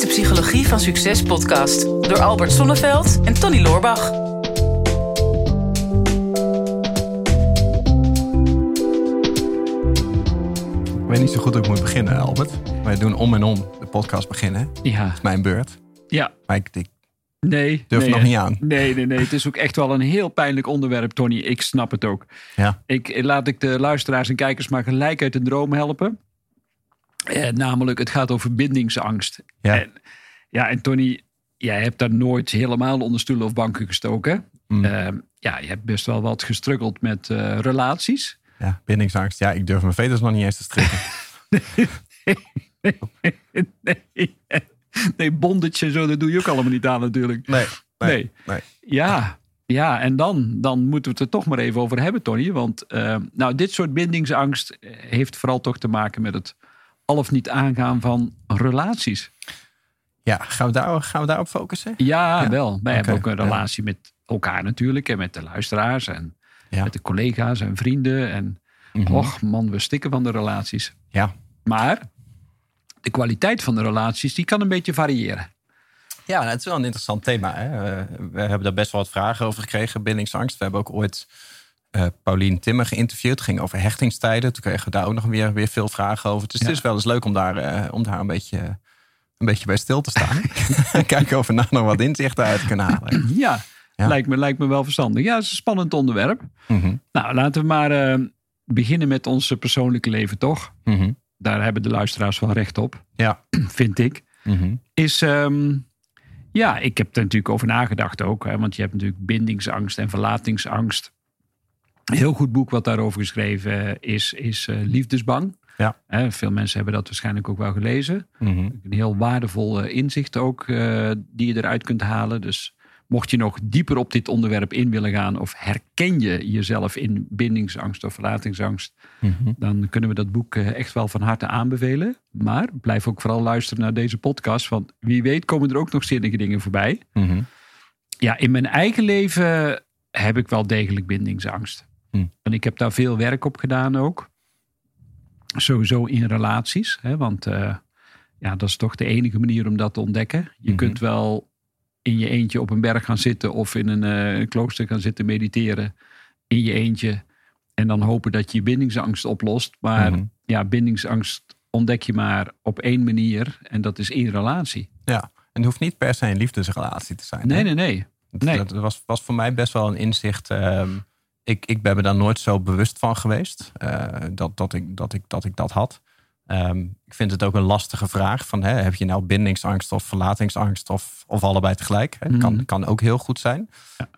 is de Psychologie van Succes podcast door Albert Sonneveld en Tony Loorbach. Ik weet niet zo goed hoe ik moet beginnen, Albert. Wij doen om en om de podcast beginnen. Ja. Dat is mijn beurt. Ja. Maar ik, ik Nee. durf nee, nog niet aan. Nee, nee, nee. Het is ook echt wel een heel pijnlijk onderwerp, Tony. Ik snap het ook. Ja. Ik, laat ik de luisteraars en kijkers maar gelijk uit de droom helpen. Eh, namelijk, het gaat over bindingsangst. Ja. En, ja, en Tony, jij hebt daar nooit helemaal onder stoelen of banken gestoken. Mm. Eh, ja, je hebt best wel wat gestruggeld met eh, relaties. ja, bindingsangst. Ja, ik durf mijn veters nog niet eens te strikken. nee, nee, bondage en zo, dat doe je ook allemaal niet aan natuurlijk. Nee. Nee. nee. Ja, ja en dan, dan moeten we het er toch maar even over hebben, Tony. Want eh, nou, dit soort bindingsangst heeft vooral toch te maken met het al of niet aangaan van relaties. Ja, gaan we, daar, gaan we daarop focussen? Ja, Ja. wel. Wij hebben ook een ja. relatie met elkaar natuurlijk. En met de luisteraars en Ja. met de collega's en vrienden. En Mhm. och man, we stikken van de relaties. Ja. Maar de kwaliteit van de relaties, die kan een beetje variëren. Ja, het is wel een interessant thema. Hè? Eh, we hebben daar best wel wat vragen over gekregen, bindingsangst. We hebben ook ooit eh Paulien Timmer geïnterviewd. Het ging over hechtingstijden. Toen kregen we daar ook nog weer, weer veel vragen over. Dus Ja. het is wel eens leuk om daar, eh, om daar een, beetje, een beetje bij stil te staan. Kijken of we nou nog wat inzichten uit kunnen halen. Ja, Ja. Lijkt, me, lijkt me wel verstandig. Ja, het is een spannend onderwerp. Mhm, Nou, laten we maar eh, beginnen met ons persoonlijke leven, toch? mhm. Daar hebben de luisteraars wel recht op, Ja. vind ik. Mhm. Is, ehm, ja, ik heb er natuurlijk over nagedacht ook. Hè, want je hebt natuurlijk bindingsangst en verlatingsangst. Een heel goed boek wat daarover geschreven is, is eh, Liefdesbang. Ja. Veel mensen hebben dat waarschijnlijk ook wel gelezen. Mhm. Een heel waardevol inzicht ook eh, die je eruit kunt halen. Dus mocht je nog dieper op dit onderwerp in willen gaan... of herken je jezelf in bindingsangst of verlatingsangst... Mhm. dan kunnen we dat boek eh, echt wel van harte aanbevelen. Maar blijf ook vooral luisteren naar deze podcast... want wie weet komen er ook nog zinnige dingen voorbij. Mhm. Ja, in mijn eigen leven heb ik wel degelijk bindingsangst. Hm. En ik heb daar veel werk op gedaan ook. Sowieso in relaties. Hè, want eh, ja, dat is toch de enige manier om dat te ontdekken. Je Mhm. kunt wel in je eentje op een berg gaan zitten... of in een, eh, een klooster gaan zitten mediteren in je eentje... en dan hopen dat je je bindingsangst oplost. Maar Mhm. ja, bindingsangst ontdek je maar op één manier... en dat is in relatie. Ja, en het hoeft niet per se een liefdesrelatie te zijn. Nee, hè? nee, nee. Dat, Nee. dat was, was voor mij best wel een inzicht. ehm, ik, ik ben me daar nooit zo bewust van geweest eh, dat, dat, ik, dat, ik, dat ik dat had. Ehm, ik vind het ook een lastige vraag. Van, hè, heb je nou bindingsangst of verlatingsangst of, of allebei tegelijk? Hè? Kan, Mhm. kan ook heel goed zijn.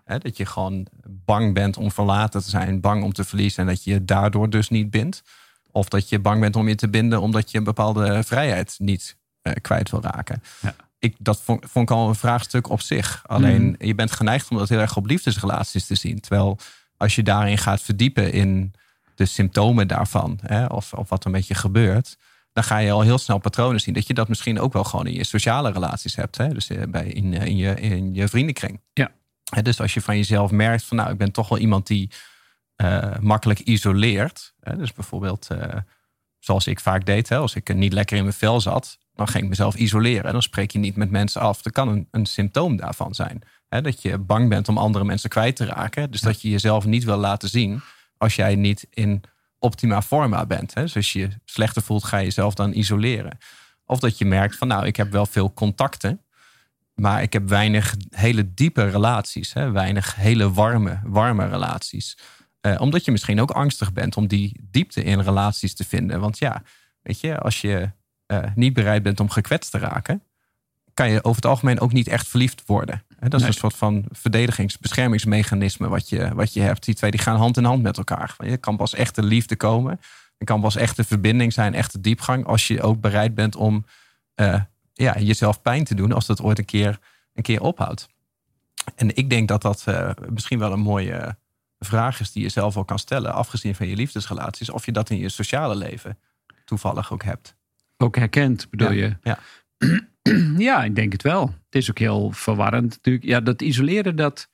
Hè, dat je gewoon bang bent om verlaten te zijn, bang om te verliezen en dat je je daardoor dus niet bindt. Of dat je bang bent om je te binden omdat je een bepaalde vrijheid niet eh, kwijt wil raken. Ja. Ik, dat vond, vond ik al een vraagstuk op zich. Alleen Mhm. je bent geneigd om dat heel erg op liefdesrelaties te zien. Terwijl als je daarin gaat verdiepen in de symptomen daarvan, hè, of, of wat er met je gebeurt, dan ga je al heel snel patronen zien. Dat je dat misschien ook wel gewoon in je sociale relaties hebt. Hè? Dus eh, bij, in, eh, in, je, in je vriendenkring. Ja. Dus als je van jezelf merkt van nou, ik ben toch wel iemand die eh, makkelijk isoleert. Hè? Dus bijvoorbeeld, zoals ik vaak deed, hè? als ik niet lekker in mijn vel zat, dan ging ik mezelf isoleren. En dan spreek je niet met mensen af. Dat kan een, een symptoom daarvan zijn. Hè? Dat je bang bent om andere mensen kwijt te raken. Dus dat je jezelf niet wil laten zien als jij niet in optima forma bent. Hè? Dus als je je slechter voelt, ga je jezelf dan isoleren. Of dat je merkt van nou, ik heb wel veel contacten. Maar ik heb weinig hele diepe relaties. Hè? Weinig hele warme, warme relaties. Eh, omdat je misschien ook angstig bent om die diepte in relaties te vinden. Want ja, weet je, als je eh, niet bereid bent om gekwetst te raken, kan je over het algemeen ook niet echt verliefd worden. Hè, dat is Nee. een soort van verdedigings- beschermingsmechanisme wat je, wat je hebt. Die twee die gaan hand in hand met elkaar. Je kan pas echte liefde komen. Er kan pas echte verbinding zijn, echte diepgang. Als je ook bereid bent om eh, ja, jezelf pijn te doen als dat ooit een keer, een keer ophoudt. En ik denk dat dat eh, misschien wel een mooie vraag is die je zelf al kan stellen, afgezien van je liefdesrelaties, of je dat in je sociale leven toevallig ook hebt. Ook herkend, bedoel Ja, je? Ja. Ja, ik denk het wel. Het is ook heel verwarrend natuurlijk. Ja, dat isoleren, dat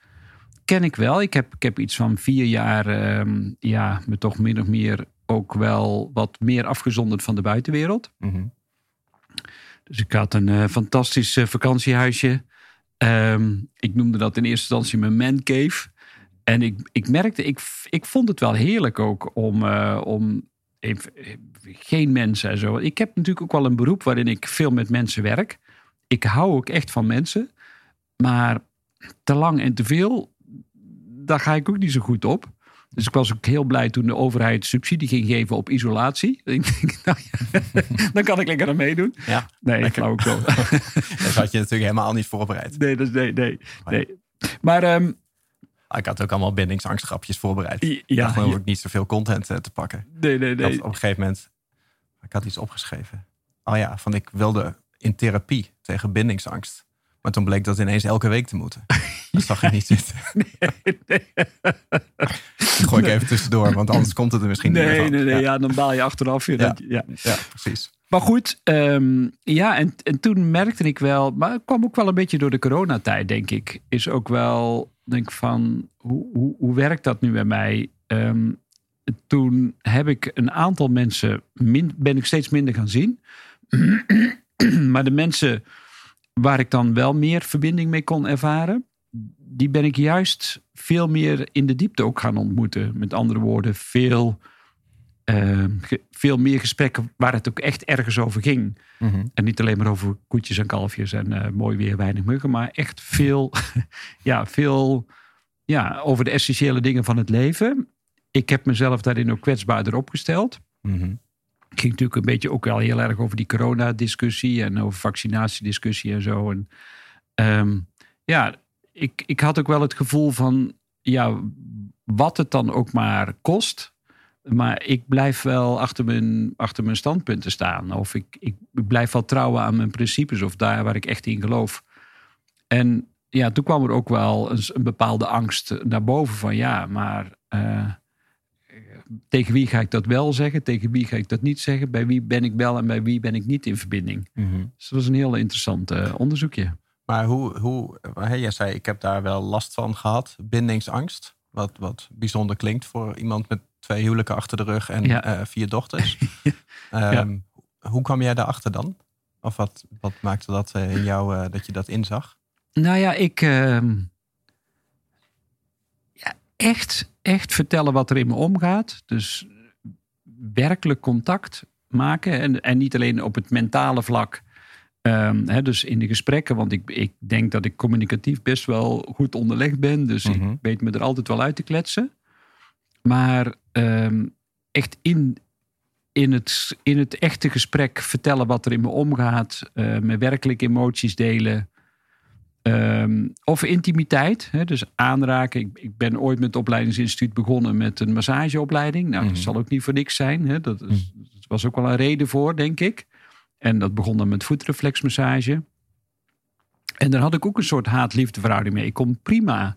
ken ik wel. Ik heb, ik heb iets van vier jaar, ehm, ja, me toch min of meer ook wel wat meer afgezonderd van de buitenwereld. Mhm. Dus ik had een eh, fantastisch eh, vakantiehuisje. Ehm, ik noemde dat in eerste instantie mijn man cave. En ik, ik merkte, ik, ik vond het wel heerlijk ook om, eh, om geen mensen en zo. Ik heb natuurlijk ook wel een beroep waarin ik veel met mensen werk. Ik hou ook echt van mensen. Maar te lang en te veel, daar ga ik ook niet zo goed op. Dus ik was ook heel blij toen de overheid subsidie ging geven op isolatie. Ik denk, nou ja, dan kan ik lekker aan meedoen. Ja, Nee, Lekker. flauwekul. dat had je natuurlijk helemaal niet voorbereid. Nee, dat is, nee, nee, nee. Maar ehm, Ik had ook allemaal bindingsangstgrapjes voorbereid. Ja, ik dacht, ik niet zoveel content eh, te pakken. nee, nee, nee. op een gegeven moment, ik had iets opgeschreven. Oh ja, van ik wilde in therapie tegen bindingsangst. Maar toen bleek dat ineens elke week te moeten. Dat zag ik niet zitten. Dat gooi ik even tussendoor, want anders komt het er misschien niet meer Nee, van. nee, nee. Ja, Ja, dan baal je achteraf. Ja. dat ja. ja, precies. Maar goed, ehm, ja, en, en toen merkte ik wel, maar het kwam ook wel een beetje door de coronatijd, denk ik. Is ook wel, denk van, hoe, hoe, hoe werkt dat nu bij mij? Ehm, toen heb ik een aantal mensen, min, ben ik steeds minder gaan zien. maar de mensen waar ik dan wel meer verbinding mee kon ervaren, die ben ik juist veel meer in de diepte ook gaan ontmoeten. Met andere woorden, veel, ehm, veel meer gesprekken waar het ook echt ergens over ging. Mhm. En niet alleen maar over koetjes en kalfjes en eh, mooi weer, weinig muggen, maar echt veel, ja, veel ja, over de essentiële dingen van het leven. Ik heb mezelf daarin ook kwetsbaarder opgesteld. Mhm. Het ging natuurlijk een beetje ook wel heel erg over die coronadiscussie en over vaccinatiediscussie en zo. En ehm, ja, ik, ik had ook wel het gevoel van, ja, wat het dan ook maar kost. Maar ik blijf wel achter mijn, achter mijn standpunten staan. Of ik, ik blijf wel trouwen aan mijn principes of daar waar ik echt in geloof. En ja, toen kwam er ook wel een, een bepaalde angst naar boven van ja, maar eh, tegen wie ga ik dat wel zeggen? Tegen wie ga ik dat niet zeggen? Bij wie ben ik wel en bij wie ben ik niet in verbinding? Mhm. Dus dat was een heel interessant eh, onderzoekje. Maar hoe, hoe jij zei, ik heb daar wel last van gehad, bindingsangst. Wat, wat bijzonder klinkt voor iemand met twee huwelijken achter de rug en Ja. eh, vier dochters. Ehm, Hoe kwam jij daarachter dan? Of wat, wat maakte dat eh, in jou eh, dat je dat inzag? Nou ja, ik. ehm, ja, echt, echt vertellen wat er in me omgaat. Dus werkelijk contact maken. En, en niet alleen op het mentale vlak. Ehm, hè, dus in de gesprekken, want ik, ik denk dat ik communicatief best wel goed onderlegd ben. Dus Mhm. ik weet me er altijd wel uit te kletsen. Maar ehm, echt in, in, het, in het echte gesprek vertellen wat er in me omgaat. mijn werkelijke emoties delen. Ehm, of intimiteit, hè, dus aanraken. Ik, ik ben ooit met het opleidingsinstituut begonnen met een massageopleiding. Nou, Mhm. dat zal ook niet voor niks zijn. Hè. Dat, is, dat was ook wel een reden voor, denk ik. En dat begon dan met voetreflexmassage. En daar had ik ook een soort haat-liefde verhouding mee. Ik kon prima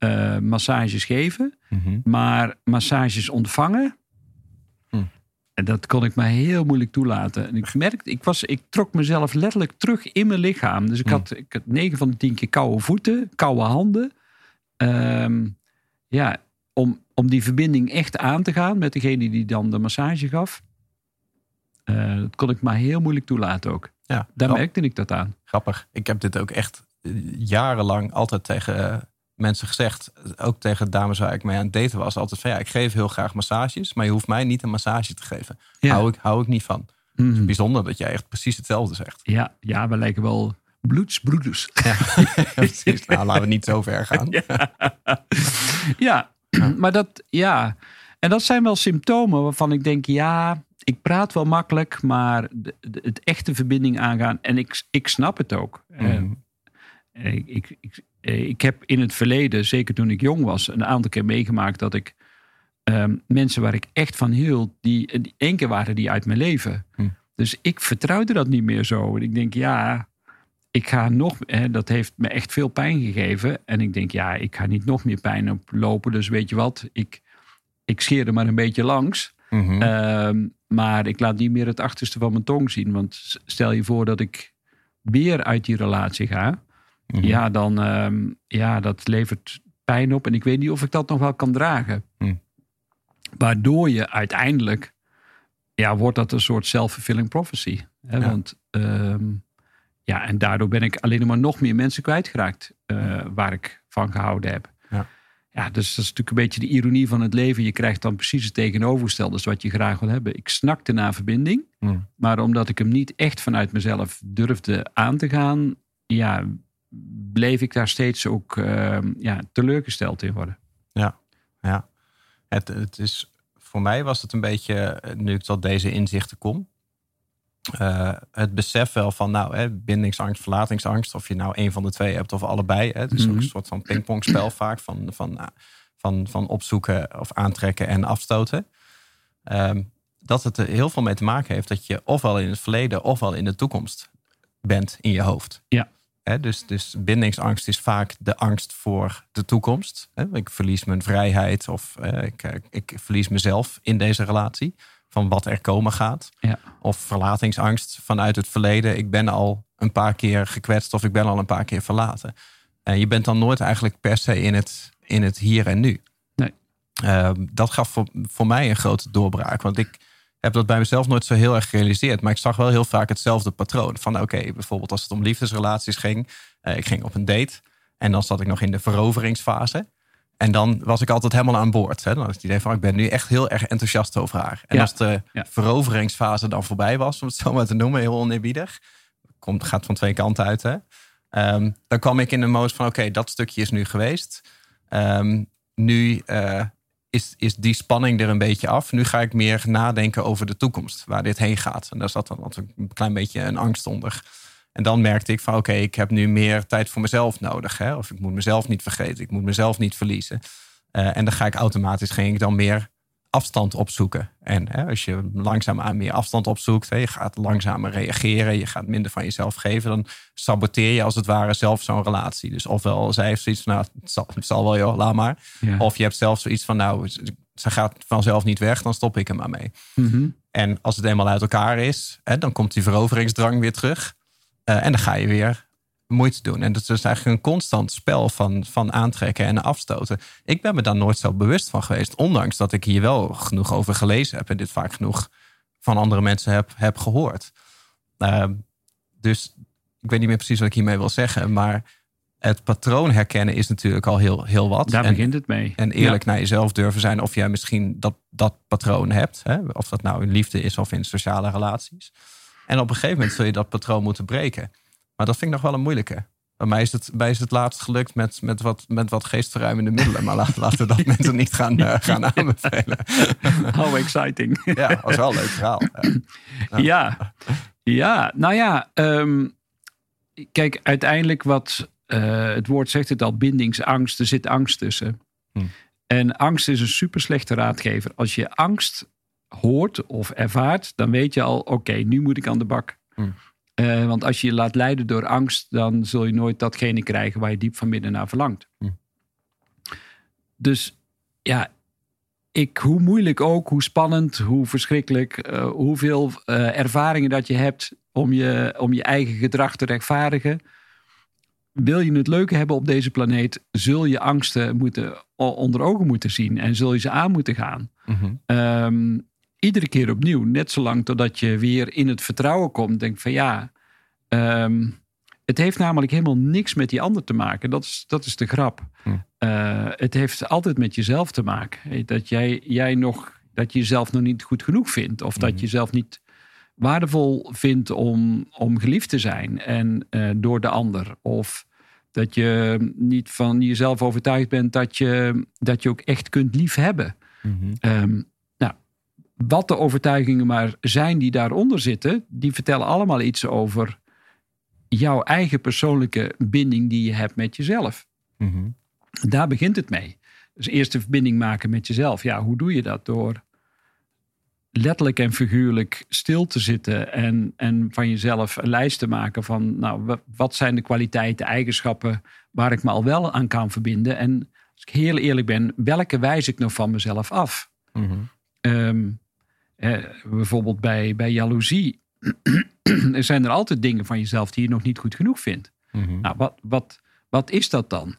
eh, massages geven, maar massages ontvangen. Hm. En dat kon ik mij heel moeilijk toelaten. En ik merkte, ik, was, ik trok mezelf letterlijk terug in mijn lichaam. Dus ik, Hm. had, ik had 9 van de 10 keer koude voeten, koude handen. Ehm, ja, om, om die verbinding echt aan te gaan met degene die dan de massage gaf. eh, dat kon ik maar heel moeilijk toelaten ook. Ja, Daar merkte ik dat aan. grappig. Ik heb dit ook echt eh, jarenlang altijd tegen mensen gezegd. Ook tegen dames waar ik mee aan het daten was. Altijd van ja, ik geef heel graag massages. Maar je hoeft mij niet een massage te geven. Ja. Hou, ik, hou ik niet van. Mhm. Bijzonder dat jij echt precies hetzelfde zegt. Ja, ja, we lijken wel bloedsbroeders. Ja, precies. Nou, laten we niet zo ver gaan. Ja, maar dat, ja. En dat zijn wel symptomen waarvan ik denk, ja, ik praat wel makkelijk, maar de, de- het echte verbinding aangaan. En ik, ik snap het ook. Mhm. Eh, ik, ik, ik, eh, ik heb in het verleden, zeker toen ik jong was, een aantal keer meegemaakt dat ik ehm, mensen waar ik echt van hield, die, die één keer waren die uit mijn leven. Hm. Dus ik vertrouwde dat niet meer zo. En ik denk, ja, ik ga nog, hè, dat heeft me echt veel pijn gegeven. En ik denk, ja, ik ga niet nog meer pijn oplopen. Dus weet je wat, ik, ik scheer er maar een beetje langs. Mhm. Ehm, maar ik laat niet meer het achterste van mijn tong zien. Want stel je voor dat ik weer uit die relatie ga. Mhm. Ja, dan ehm, ja, dat levert pijn op. En ik weet niet of ik dat nog wel kan dragen. Hm. Waardoor je uiteindelijk, ja, wordt dat een soort self-fulfilling prophecy. Hè? Ja. Want ehm, ja, en daardoor ben ik alleen maar nog meer mensen kwijtgeraakt uh, waar ik van gehouden heb. Ja. ja, dus dat is natuurlijk een beetje de ironie van het leven. Je krijgt dan precies het tegenovergestelde dus wat je graag wil hebben. Ik snakte naar verbinding, Hmm. maar omdat ik hem niet echt vanuit mezelf durfde aan te gaan, ja, bleef ik daar steeds ook uh, ja, teleurgesteld in worden. Ja, ja. Het, het is, voor mij was het een beetje, nu ik tot deze inzichten kom, uh, het besef wel van, nou, hè, bindingsangst, verlatingsangst, of je nou een van de twee hebt of allebei. Hè, het is ook een soort van pingpongspel vaak van, van, van, van opzoeken of aantrekken en afstoten. Um, dat het er heel veel mee te maken heeft dat je ofwel in het verleden ofwel in de toekomst bent in je hoofd. Ja. He, dus, dus bindingsangst is vaak de angst voor de toekomst. He, ik verlies mijn vrijheid of uh, ik, ik, verlies mezelf in deze relatie. Van wat er komen gaat. Ja. Of verlatingsangst vanuit het verleden. Ik ben al een paar keer gekwetst of ik ben al een paar keer verlaten. En je bent dan nooit eigenlijk per se in het, in het hier en nu. Nee. Uh, dat gaf voor, voor mij een grote doorbraak. Want ik heb dat bij mezelf nooit zo heel erg gerealiseerd. Maar ik zag wel heel vaak hetzelfde patroon. Van oké, okay, bijvoorbeeld als het om liefdesrelaties ging. Uh, ik ging op een date. En dan zat ik nog in de veroveringsfase. En dan was ik altijd helemaal aan boord. Hè. Dan had ik het idee van, ik ben nu echt heel erg enthousiast over haar. En Ja. als de Ja. veroveringsfase dan voorbij was, om het zo maar te noemen, heel oneerbiedig. Komt, gaat van twee kanten uit. Hè. Ehm, dan kwam ik in de modus van, oké, dat stukje is nu geweest. Ehm, nu eh, is, is die spanning er een beetje af. Nu ga ik meer nadenken over de toekomst, waar dit heen gaat. En daar zat dan natuurlijk een klein beetje een angst onder. En dan merkte ik van oké, ik heb nu meer tijd voor mezelf nodig. Hè? Of ik moet mezelf niet vergeten, ik moet mezelf niet verliezen. Eh, en dan ga ik automatisch ging ik dan meer afstand opzoeken. En hè, als je langzaamaan meer afstand opzoekt, hè, je gaat langzamer reageren, je gaat minder van jezelf geven, dan saboteer je als het ware zelf zo'n relatie. Dus ofwel zij heeft zoiets van, nou, het zal, het zal wel joh, laat maar. Ja. Of je hebt zelf zoiets van, nou, ze gaat vanzelf niet weg, dan stop ik er maar mee. Mhm. En als het eenmaal uit elkaar is, hè, dan komt die veroveringsdrang weer terug. Uh, en dan ga je weer moeite doen. En dat is dus eigenlijk een constant spel van, van aantrekken en afstoten. Ik ben me daar nooit zo bewust van geweest. Ondanks dat ik hier wel genoeg over gelezen heb. En dit vaak genoeg van andere mensen heb, heb gehoord. Uh, dus ik weet niet meer precies wat ik hiermee wil zeggen. Maar het patroon herkennen is natuurlijk al heel, heel wat. Daar en, begint het mee. en eerlijk naar jezelf durven zijn of jij misschien dat, dat patroon hebt. Hè? Of dat nou in liefde is of in sociale relaties. En op een gegeven moment zul je dat patroon moeten breken. Maar dat vind ik nog wel een moeilijke. Bij mij is het, bij mij is het laatst gelukt met, met, wat, met wat geestverruimende middelen. Maar laten, laten we dat mensen niet gaan, uh, gaan aanbevelen. How exciting. ja, dat was wel een leuk verhaal. Ja. Ja, ja. nou ja. Um, kijk, uiteindelijk wat uh, het woord zegt het al, bindingsangst. Er zit angst tussen. Hm. En angst is een super slechte raadgever. Als je angst hoort of ervaart, dan weet je al, oké, okay, nu moet ik aan de bak. Hm. Uh, want als je je laat leiden door angst, dan zul je nooit datgene krijgen waar je diep van binnen naar verlangt. Hm. Dus ja, ik, hoe moeilijk ook, hoe spannend, hoe verschrikkelijk, uh, hoeveel uh, ervaringen dat je hebt om je, om je eigen gedrag te rechtvaardigen. Wil je het leuke hebben op deze planeet, zul je angsten moeten, onder ogen moeten zien en zul je ze aan moeten gaan. Mm -hmm. um, iedere keer opnieuw. Net zolang totdat je weer in het vertrouwen komt. Denk van ja, um, het heeft namelijk helemaal niks met die ander te maken. Dat is, dat is de grap. Hm. Uh, het heeft altijd met jezelf te maken. Dat jij, jij nog, dat je jezelf nog niet goed genoeg vindt. Of Hm. dat je jezelf niet waardevol vindt om, om geliefd te zijn. En uh, door de ander. Of dat je niet van jezelf overtuigd bent dat je, dat je ook echt kunt liefhebben. Mm -hmm. Um, wat de overtuigingen maar zijn die daaronder zitten, die vertellen allemaal iets over jouw eigen persoonlijke binding die je hebt met jezelf. Mm -hmm. Daar begint het mee. Dus eerst de verbinding maken met jezelf. Ja, hoe doe je dat? Door letterlijk en figuurlijk stil te zitten en, en van jezelf een lijst te maken van, nou, wat zijn de kwaliteiten, eigenschappen waar ik me al wel aan kan verbinden? En als ik heel eerlijk ben, welke wijs ik nog van mezelf af? Mm -hmm. Um, eh, bijvoorbeeld bij, bij jaloezie. er zijn er altijd dingen van jezelf die je nog niet goed genoeg vindt. Mm -hmm. Nou, wat, wat, wat is dat dan?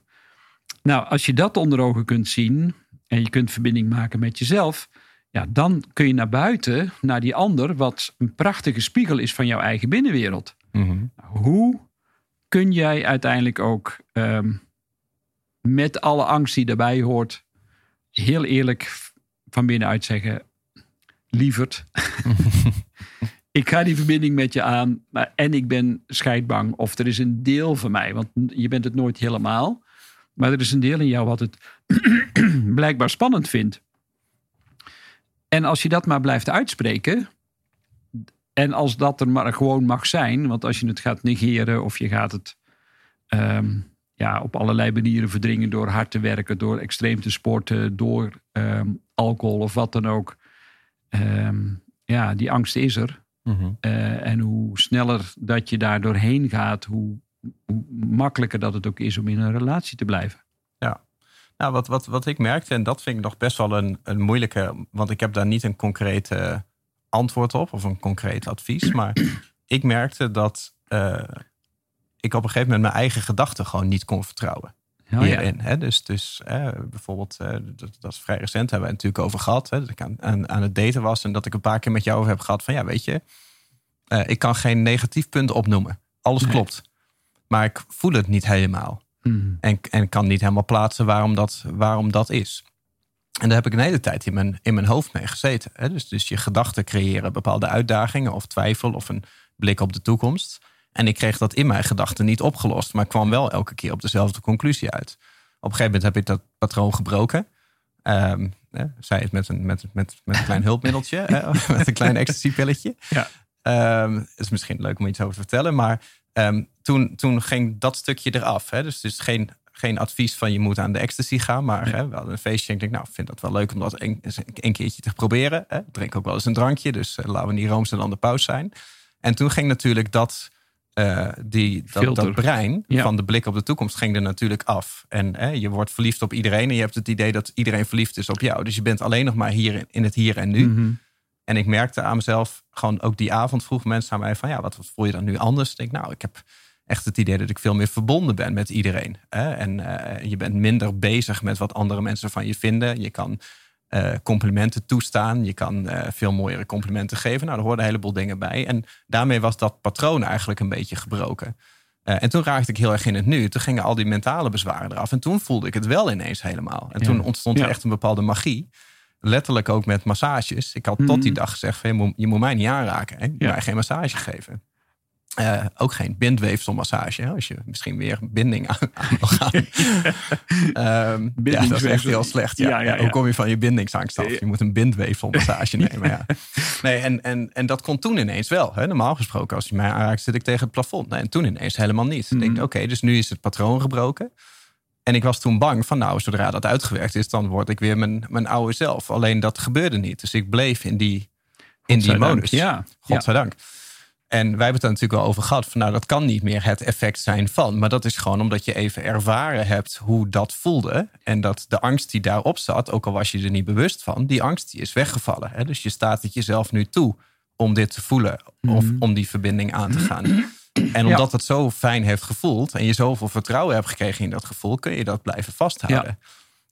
Nou, als je dat onder ogen kunt zien en je kunt verbinding maken met jezelf, ja, dan kun je naar buiten, naar die ander, wat een prachtige spiegel is van jouw eigen binnenwereld. Mhm. Hoe kun jij uiteindelijk ook ehm, met alle angst die daarbij hoort, heel eerlijk van binnenuit zeggen: lieverd, ik ga die verbinding met je aan maar, en ik ben scheidbang. Of er is een deel van mij, want je bent het nooit helemaal. Maar er is een deel in jou wat het blijkbaar spannend vindt. En als je dat maar blijft uitspreken. En als dat er maar gewoon mag zijn. Want als je het gaat negeren of je gaat het ehm, ja, op allerlei manieren verdringen. Door hard te werken, door extreem te sporten, door ehm, alcohol of wat dan ook. Ehm, ja, die angst is er. Mhm. Eh, en hoe sneller dat je daar doorheen gaat, hoe, hoe makkelijker dat het ook is om in een relatie te blijven. Nou, wat, wat, wat ik merkte, en dat vind ik nog best wel een, een moeilijke, want ik heb daar niet een concreet eh, antwoord op of een concreet advies. Maar ik merkte dat eh, ik op een gegeven moment mijn eigen gedachten gewoon niet kon vertrouwen. Oh, hierin. Hè? Dus, dus eh, bijvoorbeeld, eh, dat, dat is vrij recent, hebben we het natuurlijk over gehad. Hè? Dat ik aan, aan, aan het daten was en dat ik een paar keer met jou over heb gehad van ja, weet je, eh, ik kan geen negatief punt opnoemen. Alles Nee. klopt. Maar ik voel het niet helemaal. Hmm. En, en kan niet helemaal plaatsen waarom dat, waarom dat is. En daar heb ik een hele tijd in mijn, in mijn hoofd mee gezeten. Hè? Dus, dus je gedachten creëren bepaalde uitdagingen of twijfel of een blik op de toekomst. En ik kreeg dat in mijn gedachten niet opgelost, maar kwam wel elke keer op dezelfde conclusie uit. Op een gegeven moment heb ik dat patroon gebroken. Ehm, hè, zij het met een, met, met, met een klein hulpmiddeltje, met een klein ecstasy-pilletje. Ja. Ehm, het is misschien leuk om iets over te vertellen, maar ehm, toen, toen ging dat stukje eraf. Hè? Dus het is geen, geen advies van je moet aan de ecstasy gaan, maar hè, we hadden een feestje en ik denk, nou, ik vind dat wel leuk om dat een, een keertje te proberen. Hè? Ik drink ook wel eens een drankje, dus eh, laten we niet roomser dan de paus zijn. En toen ging natuurlijk dat, eh, die, dat, brein Ja. van de blik op de toekomst ging er natuurlijk af. En hè, je wordt verliefd op iedereen en je hebt het idee dat iedereen verliefd is op jou. Dus je bent alleen nog maar hier in, het hier en nu. Mhm. En ik merkte aan mezelf, gewoon ook die avond vroegen mensen aan mij van ja, wat, wat voel je dan nu anders? Ik denk, nou, ik heb echt het idee dat ik veel meer verbonden ben met iedereen. Hè? En eh, je bent minder bezig met wat andere mensen van je vinden. Je kan eh, complimenten toestaan. Je kan eh, veel mooiere complimenten geven. Nou, er hoorden een heleboel dingen bij. En daarmee was dat patroon eigenlijk een beetje gebroken. Eh, en toen raakte ik heel erg in het nu. Toen gingen al die mentale bezwaren eraf. En toen voelde ik het wel ineens helemaal. En Ja. toen ontstond er echt een bepaalde magie. Letterlijk ook met massages. Ik had tot Mhm. die dag gezegd: van, je, moet, je moet mij niet aanraken. Hè? Je moet Ja. mij geen massage geven. Eh, ook geen bindweefselmassage. Als je misschien weer binding aan, aan wil gaan. Ehm, ja, dat is echt heel slecht. Ja. Ja, ja, ja. Hoe kom je van je bindingsangst af? Je moet een bindweefselmassage nemen. Ja. Nee, en, en, en dat kon toen ineens wel. Hè? Normaal gesproken, als je mij aanraakt, zit ik tegen het plafond. Nee, en toen ineens helemaal niet. Ik denk, Mhm. oké, dus nu is het patroon gebroken. En ik was toen bang van, nou, zodra dat uitgewerkt is, dan word ik weer mijn, mijn oude zelf. Alleen dat gebeurde niet. Dus ik bleef in die, in die modus. Ja. Godzijdank. En wij hebben het natuurlijk wel over gehad. Van, nou, dat kan niet meer het effect zijn van. Maar dat is gewoon omdat je even ervaren hebt hoe dat voelde. En dat de angst die daarop zat, ook al was je er niet bewust van, die angst die is weggevallen. Hè? Dus je staat het jezelf nu toe om dit te voelen. Of Mhm. om die verbinding aan te gaan. En omdat het zo fijn heeft gevoeld en je zoveel vertrouwen hebt gekregen in dat gevoel, kun je dat blijven vasthouden.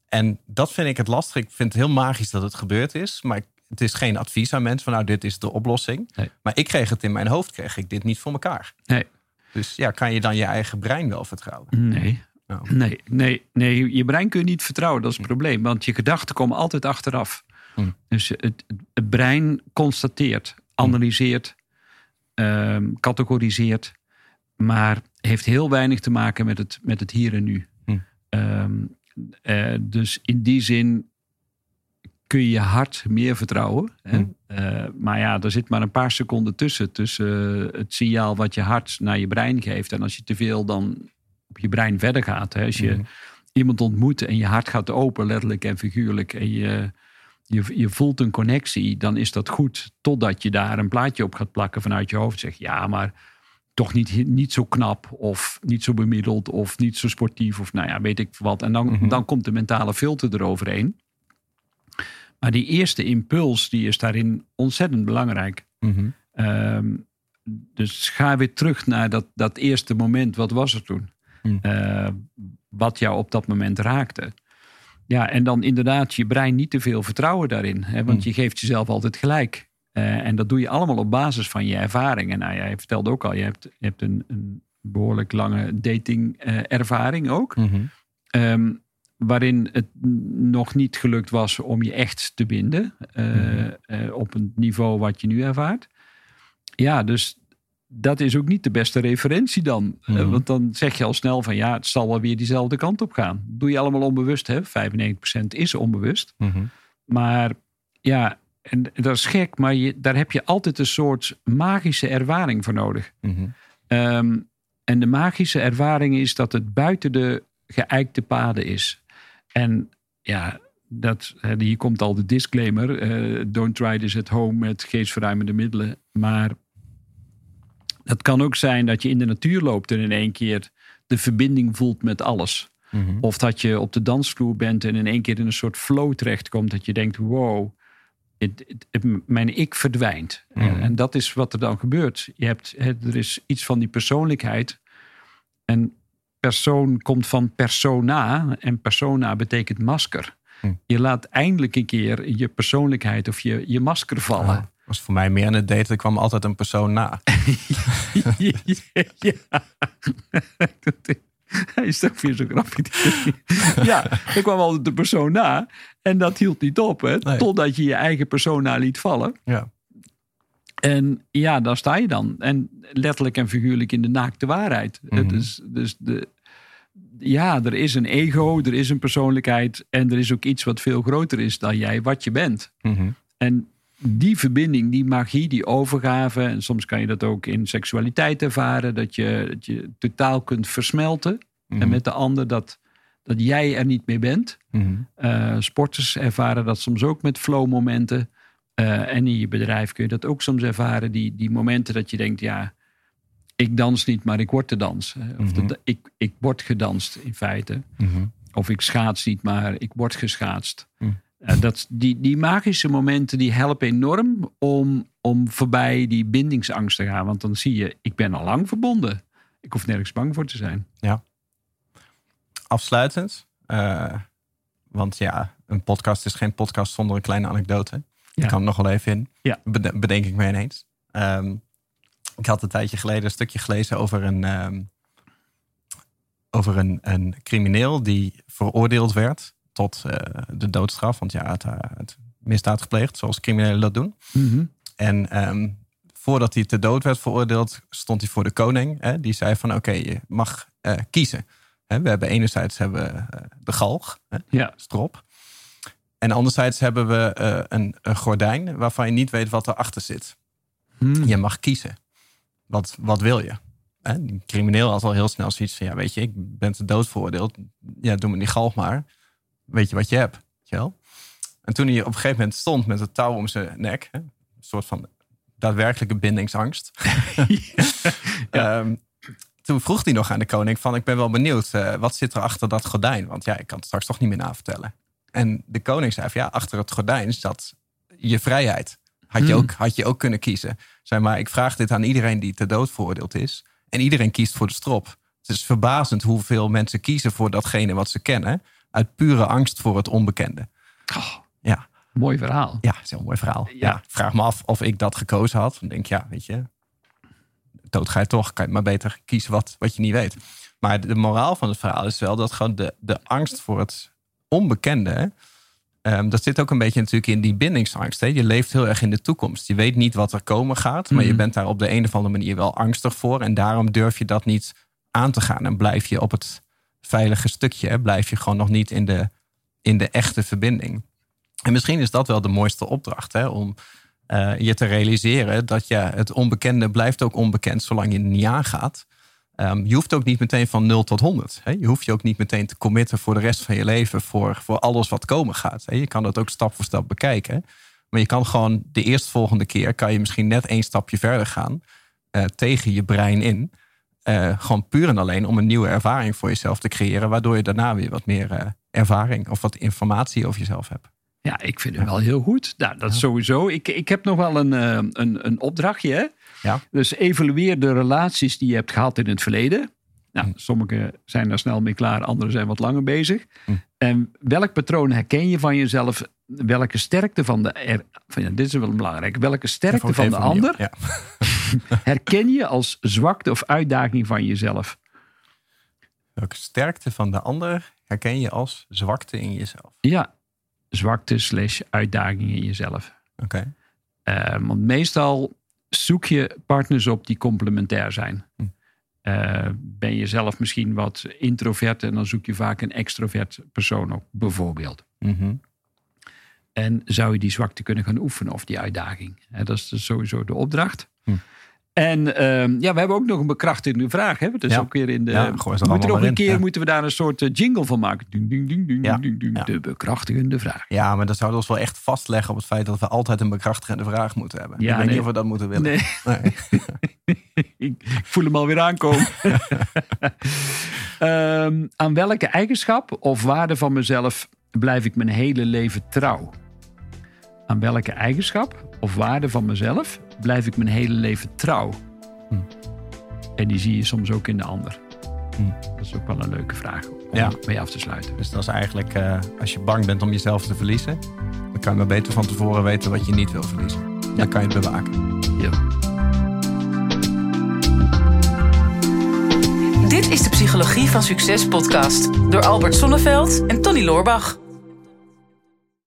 En dat vind ik het lastig. Ik vind het heel magisch dat het gebeurd is. Maar het is geen advies aan mensen van nou, dit is de oplossing. Nee. Maar ik kreeg het in mijn hoofd, kreeg ik dit niet voor elkaar. Nee. Dus ja, kan je dan je eigen brein wel vertrouwen? Nee. Nou. Nee, nee, nee, je brein kun je niet vertrouwen, dat is het probleem. Want je gedachten komen altijd achteraf. Hmm. Dus het, brein constateert, analyseert, ehm, categoriseert, maar heeft heel weinig te maken met het, met het hier en nu. Hmm. Ehm, eh, dus in die zin kun je je hart meer vertrouwen. Hè? Hmm. Eh, maar ja, er zit maar een paar seconden tussen. Tussen eh, het signaal wat je hart naar je brein geeft. En als je te veel dan op je brein verder gaat. Hè? Als je Mhm. iemand ontmoet en je hart gaat open, letterlijk en figuurlijk. En je, je, je voelt een connectie, dan is dat goed. Totdat je daar een plaatje op gaat plakken vanuit je hoofd. Zeg ja, maar toch niet, niet zo knap. Of niet zo bemiddeld. Of niet zo sportief. Of nou ja, weet ik wat. En dan, Mhm. dan komt de mentale filter eroverheen. Maar die eerste impuls, die is daarin ontzettend belangrijk. Mhm. Ehm, dus ga weer terug naar dat, dat eerste moment. Wat was er toen? Hmm. Eh, wat jou op dat moment raakte. Ja, en dan inderdaad je brein niet te veel vertrouwen daarin. Hè, want Hmm. je geeft jezelf altijd gelijk. Eh, en dat doe je allemaal op basis van je ervaring. En nou, jij vertelde ook al, je hebt, je hebt een, een behoorlijk lange dating-ervaring ook. Mhm. Ehm, waarin het nog niet gelukt was om je echt te binden. eh, Mhm. eh, op een niveau wat je nu ervaart. Ja, dus dat is ook niet de beste referentie dan. Eh, Mhm. want dan zeg je al snel van ja, het zal wel weer diezelfde kant op gaan. doe je allemaal onbewust, hè? 95% is onbewust. Mhm. Maar ja, en dat is gek, maar je, daar heb je altijd een soort magische ervaring voor nodig. Ehm, en de magische ervaring is dat het buiten de geëikte paden is. En ja, dat, hier komt al de disclaimer. eh, don't try this at home met geestverruimende middelen. Maar het kan ook zijn dat je in de natuur loopt en in één keer de verbinding voelt met alles. Mhm. Of dat je op de dansvloer bent en in één keer in een soort flow terechtkomt. Dat je denkt, wow, het, het- het- mijn ik verdwijnt. Mhm. En, en dat is wat er dan gebeurt. Je hebt, er is iets van die persoonlijkheid. En persoon komt van persona. En persona betekent masker. Mhm. Je laat eindelijk een keer je persoonlijkheid of je, je masker vallen. Was voor mij meer aan het daten. Er kwam altijd een persoon na. ja. Hij is toch weer zo grappig. ja, er kwam altijd de persoon na. En dat hield niet op. Hè, Nee. Totdat je je eigen persona liet vallen. Ja. En ja, daar sta je dan. En letterlijk en figuurlijk in de naakte waarheid. Mhm. Is, dus de, ja, er is een ego, er is een persoonlijkheid. En er is ook iets wat veel groter is dan jij, wat je bent. Mhm. En die verbinding, die magie, die overgave. En soms kan je dat ook in seksualiteit ervaren. Dat je, dat je totaal kunt versmelten. Mhm. En met de ander dat, dat jij er niet meer bent. Mhm. Eh, sporters ervaren dat soms ook met flow-momenten. Eh, en in je bedrijf kun je dat ook soms ervaren. Die, die momenten dat je denkt, ja, ik dans niet, maar ik word de dans. Eh, Of Mhm. de- ik, ik word gedanst in feite. Mhm. Of ik schaats niet, maar ik word geschaatst. Mhm. Eh, dat, die, die magische momenten die helpen enorm om, om voorbij die bindingsangst te gaan. Want dan zie je, ik ben al lang verbonden. Ik hoef nergens bang voor te zijn. Afsluitend. eh, want ja, een podcast is geen podcast zonder een kleine anekdote. Ik kan er nog wel even in. Ja. Bede- bedenk ik me ineens. Ehm, ik had een tijdje geleden een stukje gelezen over een, ehm, over een, een crimineel die veroordeeld werd tot eh, de doodstraf. Want ja, het, eh, het misdaad gepleegd, zoals criminelen dat doen. En ehm, voordat hij te dood werd veroordeeld, stond hij voor de koning. Hè, die zei van oké, je mag eh, kiezen. Hè, we hebben enerzijds hebben we, eh, de galg, hè, Ja. strop. En anderzijds hebben we eh, een, een gordijn waarvan je niet weet wat erachter zit. Hmm. Je mag kiezen. Wat, wat wil je? Hè, die crimineel had al heel snel zoiets van... ja, weet je, ik ben te dood veroordeeld. Ja, doe me die galg maar. Weet je wat je hebt? Weet je wel? En toen hij op een gegeven moment stond met het touw om zijn nek... Hè, een soort van daadwerkelijke bindingsangst... Ehm, toen vroeg hij nog aan de koning van... ik ben wel benieuwd, eh, wat zit er achter dat gordijn? Want ja, ik kan het straks toch niet meer navertellen. En de koning zei ja, achter het gordijn zat je vrijheid. Had je, Hmm. ook, had je ook kunnen kiezen. Zeg maar, ik vraag dit aan iedereen die te dood veroordeeld is. En iedereen kiest voor de strop. Het is verbazend hoeveel mensen kiezen voor datgene wat ze kennen. Uit pure angst voor het onbekende. Oh, Ja, mooi verhaal. ja dat is een mooi verhaal. Ja. Vraag me af of ik dat gekozen had. Dan denk ik, ja, weet je, dood ga je toch. Kan je maar beter kiezen wat, wat je niet weet. Maar de moraal van het verhaal is wel dat gewoon de, de angst voor het onbekende. ehm, dat zit ook een beetje natuurlijk in die bindingsangst. Hè? Je leeft heel erg in de toekomst. Je weet niet wat er komen gaat. Maar je Mhm. bent daar op de een of andere manier wel angstig voor. En daarom durf je dat niet aan te gaan. En blijf je op het veilige stukje. Hè? Blijf je gewoon nog niet in de, in de echte verbinding. En misschien is dat wel de mooiste opdracht. Hè? Om eh, je te realiseren dat ja, het onbekende blijft ook onbekend zolang je er niet aangaat. Ehm, je hoeft ook niet meteen van 0 tot 100. Hè? Je hoeft je ook niet meteen te committen voor de rest van je leven. Voor, voor alles wat komen gaat. Hè? Je kan dat ook stap voor stap bekijken. Maar je kan gewoon de eerstvolgende keer... kan je misschien net één stapje verder gaan. eh, tegen je brein in. Eh, gewoon puur en alleen om een nieuwe ervaring voor jezelf te creëren. Waardoor je daarna weer wat meer eh, ervaring of wat informatie over jezelf hebt. Ja, ik vind hem wel heel goed. Nou, dat is sowieso. Ik, ik heb nog wel een, een, een opdrachtje. Hè? Ja. Dus evalueer de relaties die je hebt gehad in het verleden. Nou, Hm. sommige zijn daar snel mee klaar, andere zijn wat langer bezig. Hm. En welk patroon herken je van jezelf welke sterkte van de. Er, van, ja, dit is wel belangrijk. Welke sterkte van de ander Ja. herken je als zwakte of uitdaging van jezelf? Welke sterkte van de ander herken je als zwakte in jezelf? Ja, zwakte slash uitdaging in jezelf. Oké. Eh, want meestal zoek je partners op die complementair zijn. Hm. Eh, ben je zelf misschien wat introvert en dan zoek je vaak een extrovert persoon op, bijvoorbeeld. Mhm. En zou je die zwakte kunnen gaan oefenen of die uitdaging? Dat is dus sowieso de opdracht. Hm. En ehm, ja, we hebben ook nog een bekrachtigende vraag. Hè? Ja. ook weer in de. Ja, gooi er we moeten nog een in, keer ja. moeten we daar een soort eh, jingle van maken. Ding, Ja. De bekrachtigende vraag. Ja, maar dat zou ons wel echt vastleggen op het feit dat we altijd een bekrachtigende vraag moeten hebben. Ja, ik weet nee. niet of we dat moeten willen. Nee, Nee. ik, ik voel hem alweer aankomen. Ehm, aan welke eigenschap of waarde van mezelf blijf ik mijn hele leven trouw? Aan welke eigenschap of waarde van mezelf blijf ik mijn hele leven trouw? Hm. En die zie je soms ook in de ander. Hm. Dat is ook wel een leuke vraag om Ja. mee af te sluiten. Dus dat is eigenlijk, eh, als je bang bent om jezelf te verliezen, dan kan je maar beter van tevoren weten wat je niet wil verliezen. Dan kan je het bewaken. Ja. Dit is de Psychologie van Succes podcast door Albert Sonneveld en Tony Loorbach.